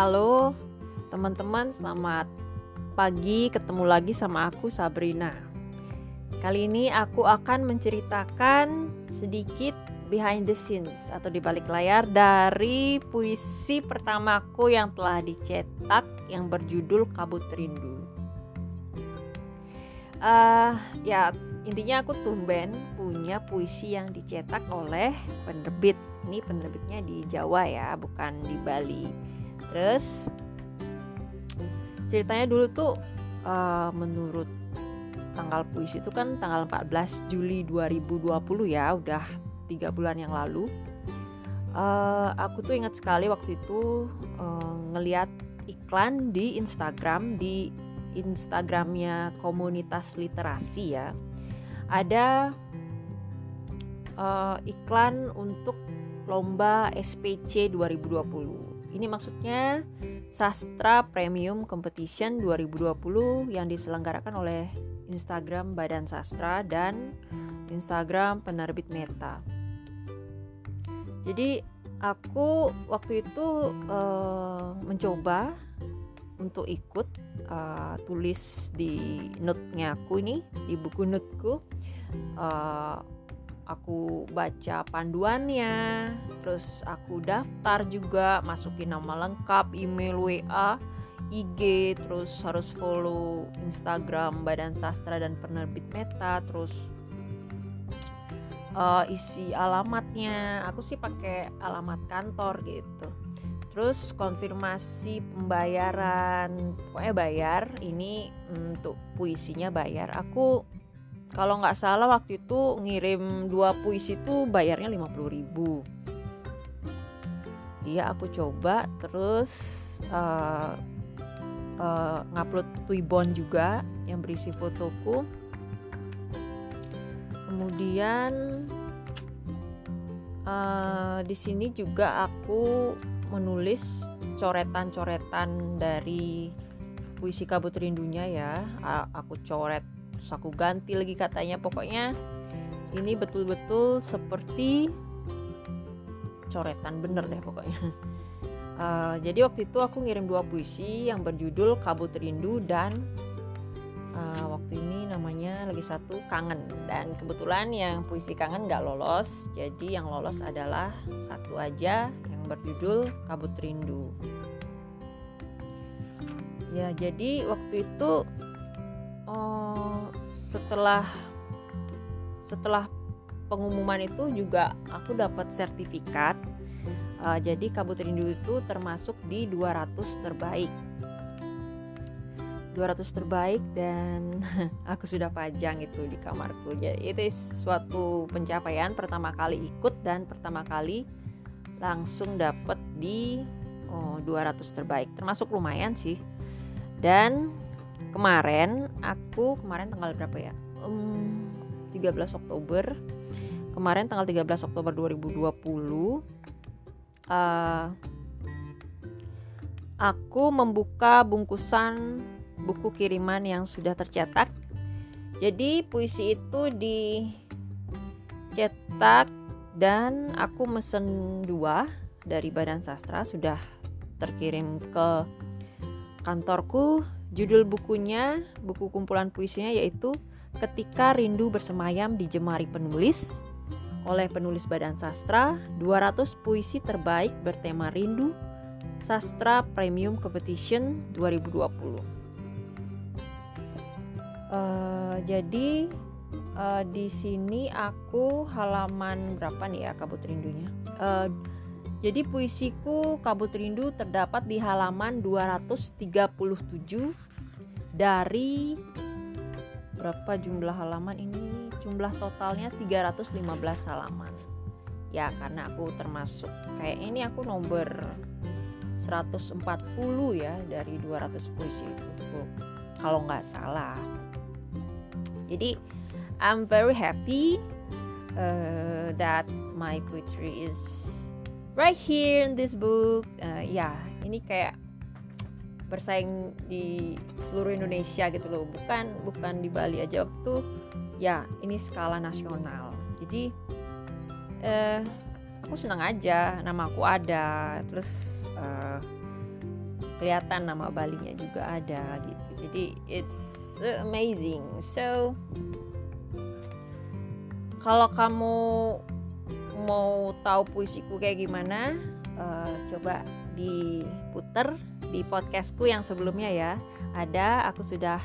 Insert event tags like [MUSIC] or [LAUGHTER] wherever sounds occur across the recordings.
Halo teman-teman, selamat pagi. Ketemu lagi sama aku Sabrina. Kali ini aku akan menceritakan sedikit behind the scenes atau di balik layar dari puisi pertamaku yang telah dicetak yang berjudul Kabut Rindu. Uh, ya intinya aku tumben punya puisi yang dicetak oleh penerbit ini penerbitnya di Jawa ya bukan di Bali terus ceritanya dulu tuh uh, menurut tanggal puisi itu kan tanggal 14 Juli 2020 ya udah tiga bulan yang lalu uh, aku tuh ingat sekali waktu itu uh, ngeliat iklan di Instagram di Instagramnya komunitas literasi ya ada uh, iklan untuk lomba SPC 2020. Ini maksudnya Sastra Premium Competition 2020 yang diselenggarakan oleh Instagram Badan Sastra dan Instagram penerbit Meta. Jadi aku waktu itu uh, mencoba untuk ikut uh, tulis di note-nya aku ini di buku noteku uh, aku baca panduannya terus aku daftar juga masukin nama lengkap email WA IG terus harus follow Instagram Badan Sastra dan penerbit Meta terus uh, isi alamatnya. Aku sih pakai alamat kantor gitu. Terus konfirmasi pembayaran. Pokoknya bayar ini untuk puisinya bayar. Aku kalau nggak salah waktu itu ngirim dua puisi itu bayarnya 50 ribu. Iya aku coba terus uh, uh, ngupload Twibbon juga yang berisi fotoku. Kemudian uh, di sini juga aku menulis coretan-coretan dari puisi kabut rindunya ya. Aku coret terus aku ganti lagi katanya. Pokoknya ini betul-betul seperti coretan bener deh pokoknya. Uh, [LAUGHS] jadi waktu itu aku ngirim dua puisi yang berjudul kabut rindu dan uh, waktu ini namanya lagi satu kangen. Dan kebetulan yang puisi kangen nggak lolos. Jadi yang lolos adalah satu aja yang berjudul kabut rindu. Ya jadi waktu itu setelah setelah pengumuman itu juga aku dapat sertifikat. Uh, jadi kabut rindu itu termasuk di 200 terbaik. 200 terbaik dan [LAUGHS] aku sudah pajang itu di kamarku. Jadi itu suatu pencapaian pertama kali ikut dan pertama kali langsung dapat di oh, 200 terbaik. Termasuk lumayan sih. Dan kemarin aku kemarin tanggal berapa ya? Um, 13 Oktober. Kemarin tanggal 13 Oktober 2020 uh, aku membuka bungkusan buku kiriman yang sudah tercetak. Jadi puisi itu dicetak dan aku mesen dua dari Badan Sastra. Sudah terkirim ke kantorku Judul bukunya, buku kumpulan puisinya yaitu Ketika Rindu Bersemayam di Jemari Penulis oleh penulis Badan Sastra, 200 puisi terbaik bertema rindu, Sastra Premium Competition 2020. Uh, jadi uh, di sini aku halaman berapa nih ya kabut rindunya? Uh, jadi puisiku Kabut Rindu terdapat di halaman 237 dari berapa jumlah halaman ini? Jumlah totalnya 315 halaman. Ya, karena aku termasuk kayak ini aku nomor 140 ya dari 200 puisi itu. Kalau nggak salah. Jadi I'm very happy uh, that my poetry is right here in this book. Uh, ya ini kayak bersaing di seluruh Indonesia gitu loh. Bukan bukan di Bali aja waktu ya ini skala nasional. Jadi eh, aku senang aja nama aku ada. Terus uh, kelihatan nama Balinya juga ada gitu. Jadi it's amazing. So kalau kamu mau tahu puisiku kayak gimana uh, coba diputer di podcastku yang sebelumnya ya ada aku sudah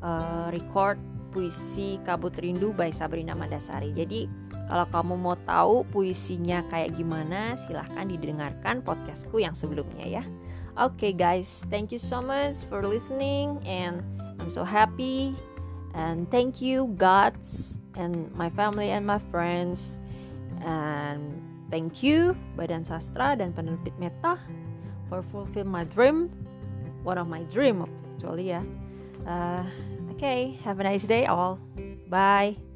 uh, record puisi Kabut Rindu by Sabrina Mandasari jadi kalau kamu mau tahu puisinya kayak gimana silahkan didengarkan podcastku yang sebelumnya ya Okay, guys, thank you so much for listening, and I'm so happy. And thank you, gods, and my family and my friends. And thank you, Badan Sastra dan penerbit Meta, for fulfill my dream. One of my dream, actually, ya. Uh, okay, have a nice day, all. Bye.